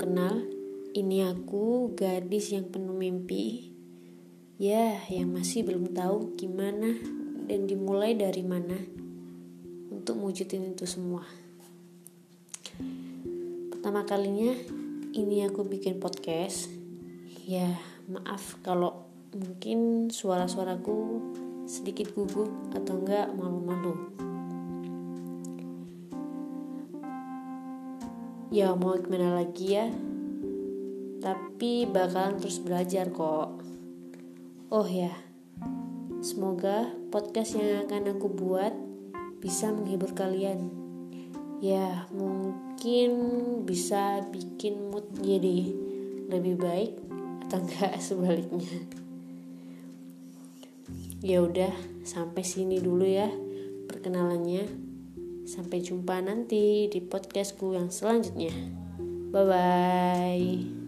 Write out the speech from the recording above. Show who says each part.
Speaker 1: kenal, ini aku gadis yang penuh mimpi. Ya, yang masih belum tahu gimana dan dimulai dari mana untuk mewujudin itu semua. Pertama kalinya ini aku bikin podcast. Ya, maaf kalau mungkin suara-suaraku sedikit gugup atau enggak malu-malu. Ya mau gimana lagi ya? Tapi bakalan terus belajar kok. Oh ya semoga podcast yang akan aku buat bisa menghibur kalian. Ya mungkin bisa bikin mood jadi lebih baik atau enggak sebaliknya. Ya udah sampai sini dulu ya perkenalannya Sampai jumpa nanti di podcastku yang selanjutnya. Bye bye.